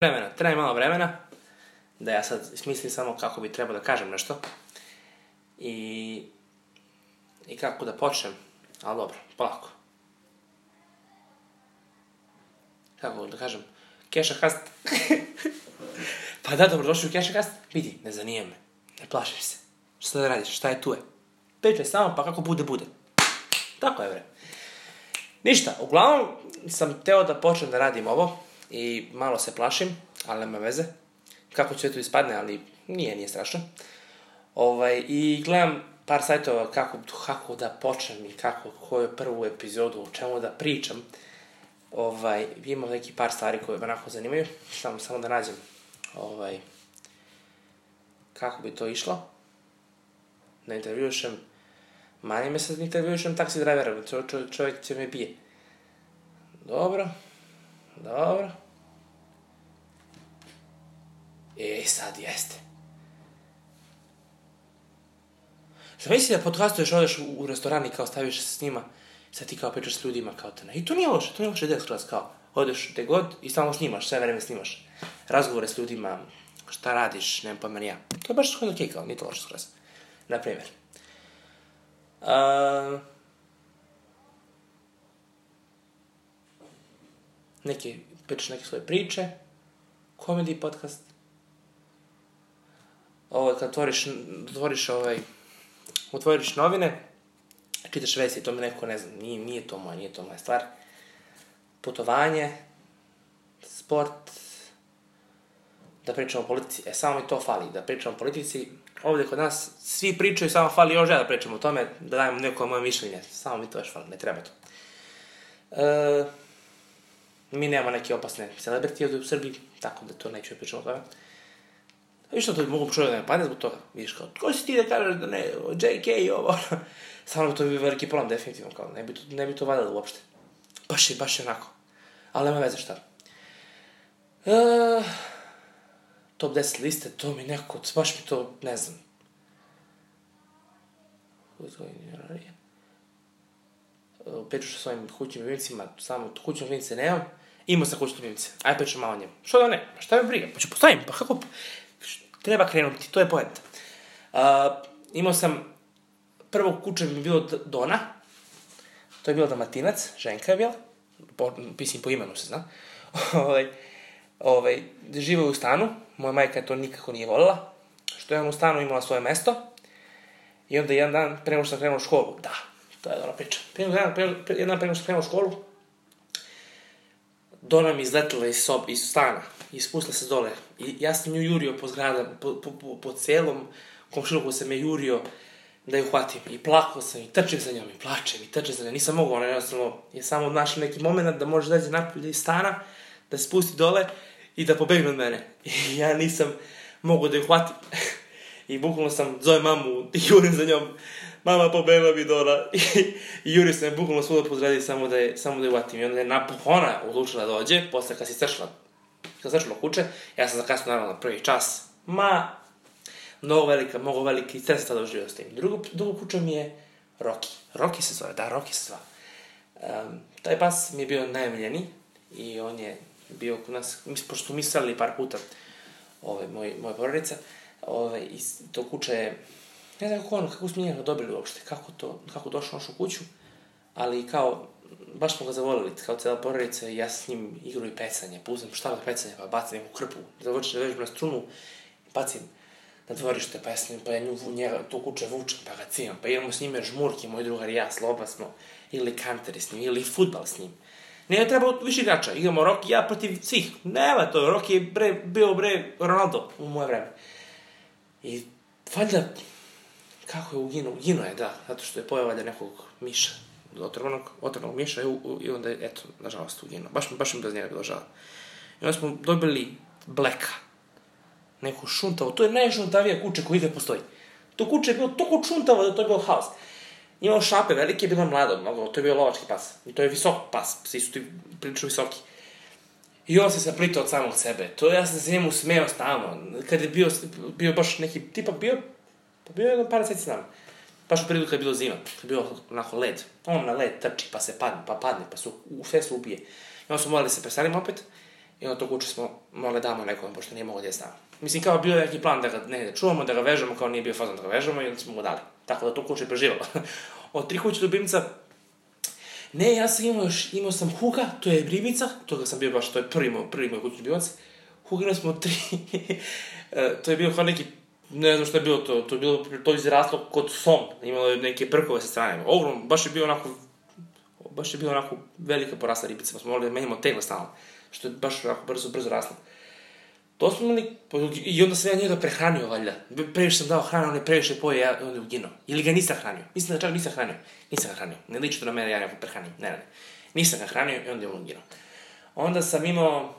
vremena, treba malo vremena, da ja sad smislim samo kako bi trebao da kažem nešto. I, i kako da počnem, ali dobro, polako. Kako da kažem, keša kast. pa da, dobro, došli u keša kast. Vidi, ne zanije me, ne plašiš se. Šta da radiš, šta je tu je? Pričaj samo, pa kako bude, bude. Tako je, bre. Ništa, uglavnom sam teo da počnem da radim ovo i malo se plašim, ali nema veze. Kako će to ispadne, ali nije, nije strašno. Ovaj, I gledam par sajtova kako, kako da počnem i kako, koju prvu epizodu, o čemu da pričam. Ovaj, imam neki par stvari koje me onako zanimaju. Samo, samo da nađem ovaj, kako bi to išlo. Da intervjušem Manje me sad intervjušem taksi drivera, čo, čo, čovjek će me bije. Dobro, dobro. E, sad jeste. Zamisli da podcastuješ, odeš u, u restoran i kao staviš se s njima, sad ti kao pričaš s ljudima kao te I to nije loše, to nije loše ideja skroz kao. Odeš gde god i stalno snimaš, sve vreme snimaš. Razgovore s ljudima, šta radiš, nema pa ja. To je baš skroz okej, okay, kao, nije to loše skroz. Na primjer. Uh, neke, pričaš neke svoje priče, komedi podcast. Ovo, kad otvoriš, otvoriš ovaj, otvoriš novine, čitaš vesti, to mi neko ne znam, nije, nije to moja, nije to moja stvar. Putovanje, sport, da pričamo o politici, e, samo mi to fali, da pričamo o politici, ovde kod nas svi pričaju, samo fali još ja da pričam o tome, da dajem neko moje mišljenje. Samo mi to još fali, ne treba to. E, mi nemamo neke opasne celebrity ovde u Srbiji, tako da to neću pričam o tome. Viš što to mogu čovjek da me padne zbog toga? Vidiš kao, ko si ti da kažeš da ne, JK i ovo? Samo to bi veliki problem, definitivno, kao, ne bi to, ne bi to valjalo uopšte. Baš je, baš je onako. Ali nema veze šta. E, top 10 liste, to mi neko, baš mi to, ne znam. Priču sa svojim kućnim ljubimcima, samo kućnim ljubimce nemam, imao sam kućnim ljubimce, aj pričam malo njemu. Što da ne, šta me briga, pa ću postavim, pa kako, treba krenuti, to je poenta. Uh, imao sam, prvo kuće mi je bilo Dona, to je bilo Dalmatinac, ženka je bila, po, pisim po imenu se zna, ovaj, ovaj, žive u stanu, moja majka to nikako nije volila, što je u stanu imala svoje mesto, i onda jedan dan, pre nego što sam krenuo u školu, da, to je dobra priča, pre nego pre, jedan dan pre nego što sam krenuo u školu, Dona mi izletela iz sob, iz stana, i spustila se dole, i ja sam nju jurio po zgradam, po, po, po, po celom komšiluku sam je jurio, da ju hvatim. I plakao sam i trčim za njom i plačem i trčim za njom. Nisam mogao, ona jednostavno je samo našla neki moment da može dađe napolje iz stana, da se spusti dole i da pobegne od mene. I ja nisam mogao da ju hvatim. I bukvalno sam zove mamu i jurim za njom. Mama pobegla mi dola. I, i jurio sam je bukvalno svuda pozredi samo da je, samo da je hvatim. I onda je napokon ona odlučila da dođe, posle kad si stršla, kad stršla kuće, ja sam zakasnio naravno na prvi čas. Ma, mnogo velika, mnogo veliki stres tada uživao s tim. Drugo, drugo kuća mi je Rocky. Rocky se zove, da, Rocky se zove. Um, taj pas mi je bio najomiljeniji i on je bio kod nas, mi, pošto smo mislili par puta, ove, moj, moja porodica, ove, i to kuća je, ne znam kako ono, kako smo njega dobili uopšte, kako to, kako došao našu kuću, ali kao, baš smo ga zavolili, kao cela porodica, ja s njim igru i pecanje, pa uzem šta da pecanje, pa bacim neku krpu, završim da vežem na strunu, bacim na dvorište, pa ja s njim, pa ja nju, njega, tu kuće vučem, pa ga cijam, pa idemo s njime žmurke, moj drugar i ja, sloba smo, ili kanteri s njim, ili futbal s njim. Ne treba više igrača, igramo Rocky ja protiv svih. Nema to, Rocky je bre, bio bre Ronaldo u moje vreme. I valjda, kako je uginuo, uginuo je, da, zato što je pojao valjda nekog miša, otrvanog, otrvanog miša i, i onda je, eto, nažalost, uginuo. Baš, baš mi bez njega bilo žao. I onda smo dobili Blacka, neku šuntavu, to je najšuntavija kuća koja ide postoji. To kuće je bilo toliko šuntavo da to je bio haos. Imao šape velike, bilo mlado, mnogo, to je bio lovački pas. I to je visok pas, svi su ti prilično visoki. I on se saplitao od samog sebe. To ja sam se njemu smeo stalno. Kad je bio, bio baš neki, tipa bio, pa bio jedno par meseci s nama. Baš u periodu kad je bilo zima, kad je bio onako led. On na led trči, pa se padne, pa padne, pa su, u sve se ubije. I onda smo morali da se preselimo opet. I onda to kuće smo mogli damo nekom, pošto nije mogo gdje stavimo. Mislim, kao bio je neki plan da ga negdje čuvamo, da ga vežemo, kao nije bio fazon da ga vežemo i onda smo mu dali. Tako da to kuće je preživalo. Od tri kuće ljubimca, ne, ja sam imao još, imao sam Huga, to je ribica, toga sam bio baš, to je prvi moj, prvi moj kućni ljubimac. Huga smo tri, e, to je bio kao neki, ne znam što je bilo to, to je bilo, to izraslo kod som, imalo je neke prkove sa strane, ogromno, baš je bio onako, baš je bio onako velika porasla ribica, pa smo morali da menjamo tegle stalno, što je baš onako brzo, brzo raslo. To smo imali, i onda sam ja njega prehranio, valjda. Previše sam dao hranu, on je previše poje, ja, on je uginuo. Ili ga nisam hranio. Mislim da čak nisam hranio. Nisam ga hranio. Ne liči to na mene, ja nekog prehranim. Ne, ne. Nisam ga hranio i onda je on. Onda sam imao,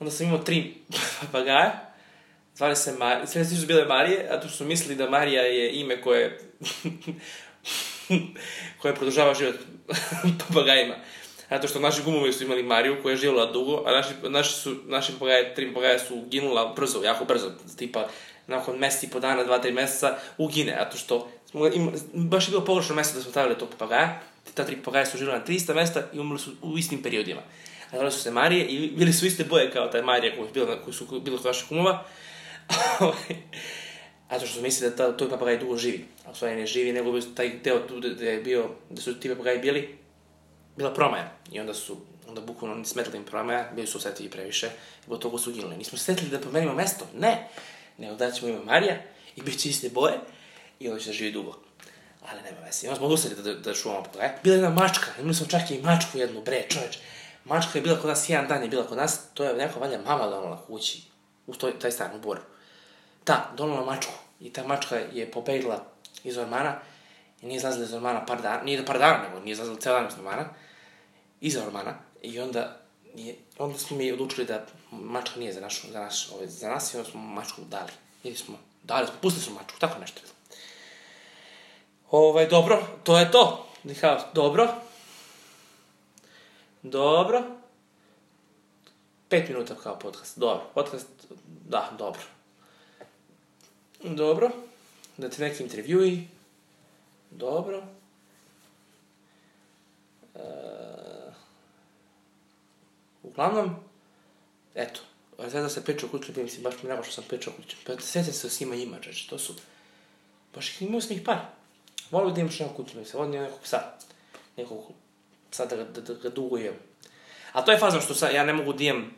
onda sam imao tri papagaja. Zvali se Marije, sve su bile Marije, a tu su mislili da Marija je ime koje, koje produžava život papagajima. Zato što naši gumovi su imali Mariju koja je živjela dugo, a naši, naši, su, naši papagaje, tri papagaje su ginula brzo, jako brzo, tipa nakon mesec i po dana, dva, tri meseca, ugine, zato što smo, ima, baš je bilo pogrešno mesto da smo stavili tog papagaja, ta tri papagaja su živjela na 300 mesta i umrli su u istim periodima. A zvali su se Marije i bili su iste boje kao taj Marija koji su bili kod naših kumova. Zato što su mislili da ta, toj papagaj dugo živi. A u stvari ne živi, nego bi taj deo tu da je bio, da su ti papagaji bili, bila promaja. I onda su, onda bukvalno ni smetali im promaja, bili su osjetljivi previše, i od toga su ginuli. Nismo sjetili da promenimo mesto, ne! Nego da ćemo ime Marija i bit će iste boje i onda će da živi dugo. Ali nema veze. I onda smo odustali da, da, da čuvamo papagaje. Bila je jedna mačka, imali smo čak i mačku jednu, bre, čoveč. Mačka je bila kod nas, jedan dan je bila kod nas, to je neko valja mama donala kući, u toj, taj stan, u Boru. Da, donala mačku. I ta mačka je pobegla iz ormana i nije izlazila iz ormana par dana, nije da par dana, nego nije izlazila ceo dan iz ormana iza ormana i onda je, onda smo mi odlučili da mačka nije za, našu, za, naš, ovaj, za nas i onda smo mačku dali. Ili smo, dali smo, pustili smo mačku, tako nešto. Ovaj, dobro, to je to. Kao, dobro. Dobro. Pet minuta kao podcast. Dobro, podcast, da, dobro. Dobro. Da ti neki intervjui. Dobro. E, uglavnom, eto, sada da se priča o kućnim mislim, baš mi što sam pričao o kućnim. Pa sve se s njima ima, čeče, to su, baš imao sam ih par. Volio da imaš nekog kućnog psa, volim nekog psa. Nekog psa da, da, da ga dugo jem. A to je fazno što sad, ja ne mogu da imam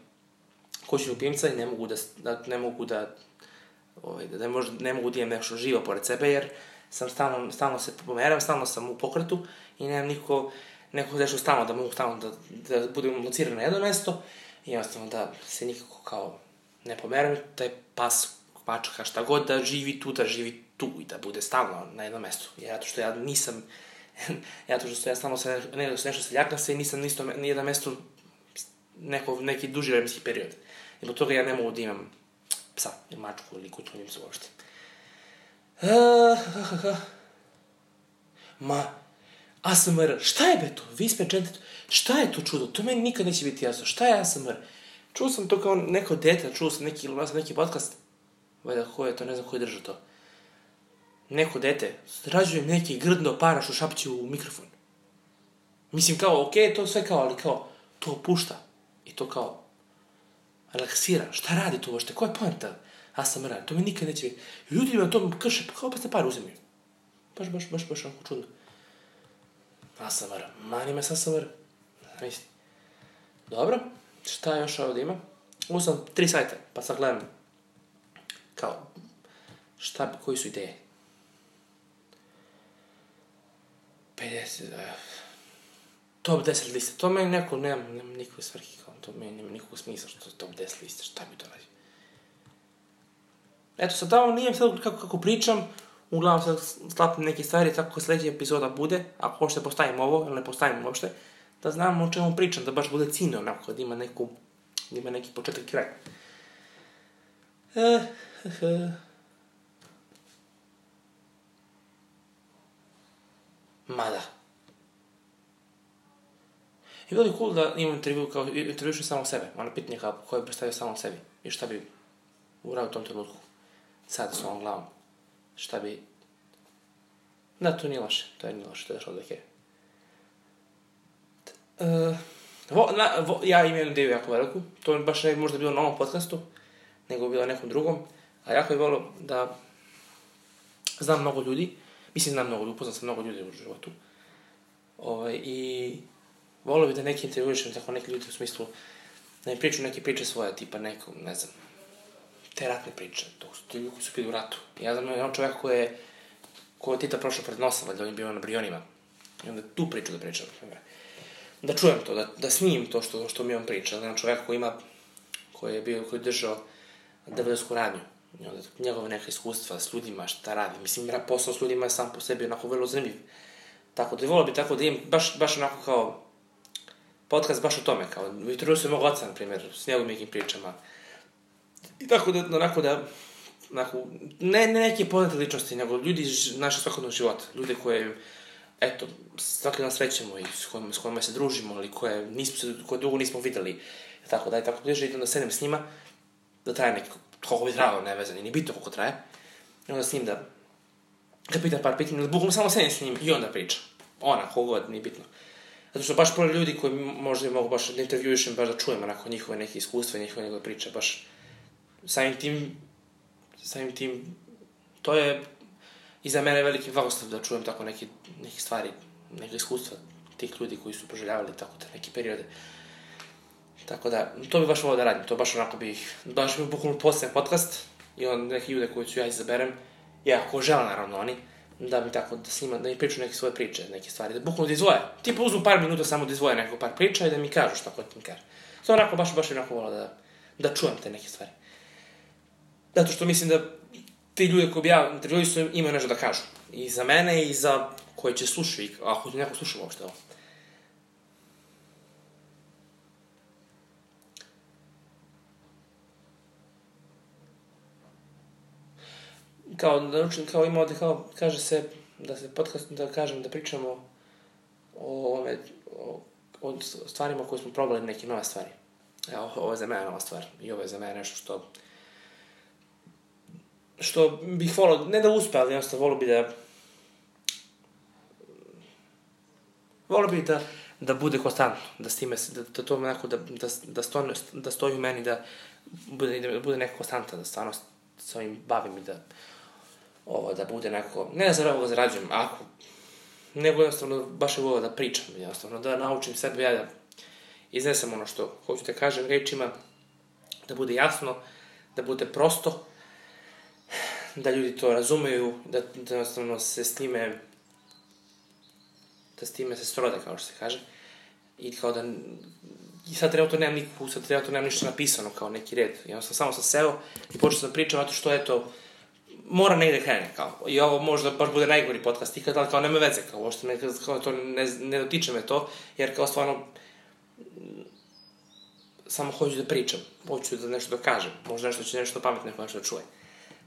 kućnog ljubimca i ne mogu da, da ne mogu da, ovaj, da ne, možda, ne mogu da imam nešto živo pored sebe, jer sam stalno, stalno se pomeram, stalno sam u pokretu i nemam niko, neko nešto stalno, da mogu stalno da, da budem lociran na jedno mesto i jednostavno da se nikako kao ne pomeram, taj pas, mačka, šta god da živi tu, da živi tu i da bude stalno na jednom mestu. Zato što ja nisam, zato što ja stalno se, ne, nešto se ljakam se i nisam isto, ni jedno mesto neko, neki duži vremenski period. I zbog toga ja ne mogu da imam psa, ili mačku, ili kućnu ljubimcu uopšte. Uh, Ma, ASMR, šta je be to? Vispe čentet, šta je to čudo? To meni nikad neće biti jasno. Šta je ASMR? Čuo sam to kao neko dete, čuo sam neki, neki podcast, valjda ko je to, ne znam ko je držao to. Neko dete, zrađujem neki grdno para što šapće u mikrofon. Mislim kao, okej, okay, to sve kao, ali kao, to opušta. I to kao, relaksira. Šta radi to uopšte? Koja je poenta ASMR? To mi nikad neće biti. Ljudi na tom krše, pa kao pa ste par uzemlju. Baš, baš, baš, baš onako čudno. ASMR. Mani me s ASMR. Mislim. Dobro. Šta još ovdje ima? Uzam tri sajta, pa sad gledam kao šta, koji su ideje. 50, uh, top 10 liste. To meni neko, nemam, nemam nikakve svrhe, to meni nema nikakvog smisla što top 10 liste, šta bi to radi. Eto, sad tamo nije sad kako, kako pričam, uglavnom sad sklapim neke stvari, tako sledeća epizoda bude, ako hoćete postavim ovo, ili ne postavim uopšte, da znam o čemu pričam, da baš bude ciljno, onako, da ima neku, da ima neki početak i kraj. E, e, Mada. I bilo je cool da imam intervju kao, intervjušem samo sebe. Ono pitanje kao koje bi postavio samo sebi. I šta bi uradio u tom trenutku. Sad s ovom glavom. Šta bi... Da, to nije loše. To je nije loše. To je došlo da je. Uh, Vo, na, vo, ja imam jednu ideju jako veliku, to je baš ne možda bilo na ovom podcastu, nego bilo nekom drugom, a jako je volio da znam mnogo ljudi, mislim znam mnogo, upoznam sam mnogo ljudi u životu, ovaj, i volio bi da neki intervjuišem tako neki ljudi u smislu, da mi priču neke priče svoje, tipa neko, ne znam, te ratne priče, to su ti ljudi koji su bili u ratu. Ja znam jedan čovjek koji je, koji je Tita prošao pred nosa, valjda on je bio na Brionima. I onda tu priču da pričam. Da čujem to, da, da snimim to što, što mi on priča. Jedan čovjek koji ima, koji je bio, koji je držao DVD-sku radnju. I onda njegove neke iskustva s ljudima, šta radi. Mislim, posao s ljudima je sam po sebi onako vrlo zanimljiv. Tako da volio bi tako da imam baš, baš onako kao podcast baš o tome, kao intervju se mog oca, na primjer, s njegovim nekim pričama. I tako da, onako da, onako, ne, ne neke poznate ličnosti, nego ljudi iz naše svakodnog života, ljude koje, eto, svaki dan srećemo i s kojima, s kojima se družimo, ali koje, nismo se, koje dugo nismo videli, tako da, i tako bliže, i onda sedem s njima, da traje neko, koliko bi trajalo, ne vezan, ni bitno koliko traje, i onda s njim da, da pitam par pitanja, da bukvalno samo sedem s njim i onda priča. Ona, kogod, nije bitno. Zato što baš pored ljudi koji možda mogu baš da intervjuišem, baš da čujem onako njihove neke iskustva, njihove njegove priče, baš samim tim, samim tim, to je i za mene veliki blagoslov da čujem tako neke, neke stvari, neke iskustva tih ljudi koji su proželjavali tako te neke periode. Tako da, to bi baš volao da radim, to baš onako bih, baš bih bukvalno posljednji podcast i on neke ljude koje ću ja izaberem, ja ako žele naravno oni, da mi tako, da snima, da mi priču neke svoje priče, neke stvari, da bukvalno da izvoje. Tipa uzmu par minuta samo da izvoje neko par priča i da mi kažu šta hoće mi kaže. To onako, baš, baš onako volao da, da čujem te neke stvari. Zato što mislim da ti ljudi koji ja intervjuisao imaju nešto da kažu. I za mene i za koji će slušati, ako neko sluša uopšte ovo. Kao da učim, kao ima ovde, kao, kaže se, da se podcast, da kažem, da pričamo o, ove, o, o stvarima koje smo probali, neke nove stvari. Evo, ovo je za mene nova stvar. I ovo je za mene nešto što što bih volao, ne da uspe, ali jednostavno volao bi da volao bi da, da bude konstantno, da s time, da, da to onako, da, da, da, stoji, da stoji u meni, da bude, da bude neka konstanta, da stvarno s ovim bavim i da ovo, da bude neko, ne da za ovo zarađujem, ako, nego jednostavno baš je volio da pričam, jednostavno da naučim sebe ja da iznesem ono što hoću da kažem rečima, da bude jasno, da bude prosto, da ljudi to razumeju, da, da jednostavno se s time da s time se srode, kao što se kaže. I kao da i sad trenutno nemam nikakvu, sad trenutno nemam ništa napisano kao neki red. Jednostavno samo sam seo i počeo sam da pričam, zato što eto, mora negde krene, kao. I ovo možda baš bude najgori podcast ikad, ali kao nema veze, kao, uopšte ne, kao to ne, ne dotiče me to, jer kao stvarno samo hoću da pričam, hoću da nešto da kažem, možda nešto će nešto pametno neko nešto da čuje.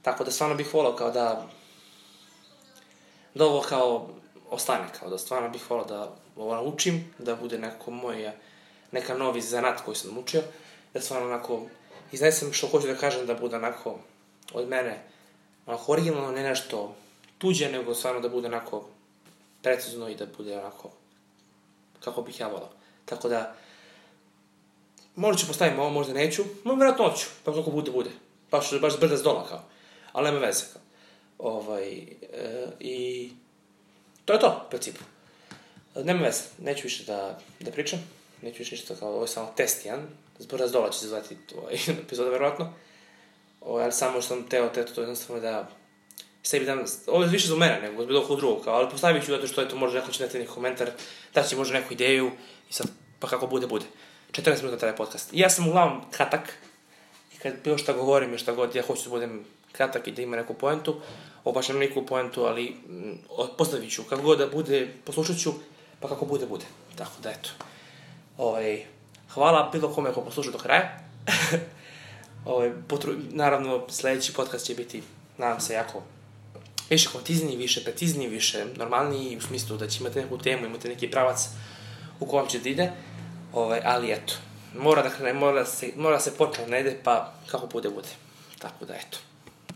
Tako da stvarno bih volao kao da da ovo kao ostane, kao da stvarno bih volao da ovo naučim, da bude neko moja, neka novi zanat koji sam učio, da stvarno onako iznesem što hoću da kažem da bude onako od mene onako originalno, ne nešto tuđe, nego stvarno da bude onako precizno i da bude onako kako bih ja volao. Tako da, možda ću postaviti ovo, možda neću, no vjerojatno hoću, pa kako bude, bude. Baš, baš brda s dola, kao. Ali nema veze, kao. Ovaj, e, i to je to, u principu. Nema veze, neću više da, da pričam, neću više ništa kao, ovo je samo test jedan, zbrda s dola će se zvati ovaj epizoda, verovatno. O, ali samo što sam teo, teo to jednostavno da sebi dam, ovo je više za mene nego bilo kog drugog, kao, ali postavit ću zato što je to možda neko će dati komentar, da će možda neku ideju i sad, pa kako bude, bude. 14 minuta traje podcast. I ja sam uglavnom kratak i kad bilo šta govorim i šta god, ja hoću da budem kratak i da ima neku poentu, ovo baš nemam neku poentu, ali m, postavit ću, kako god da bude, poslušat ću, pa kako bude, bude. Tako da, eto. Ovaj, hvala bilo kome ko posluša do kraja. Ovaj, potru... Naravno, sledeći podcast će biti, nadam se, jako više kontizniji, više precizniji, više normalniji, u smislu da će imati neku temu, imate neki pravac u kojem će da ide, ovaj, ali eto, mora da krene, mora se, mora se počne, ne ide, pa kako bude, bude. Tako da, eto.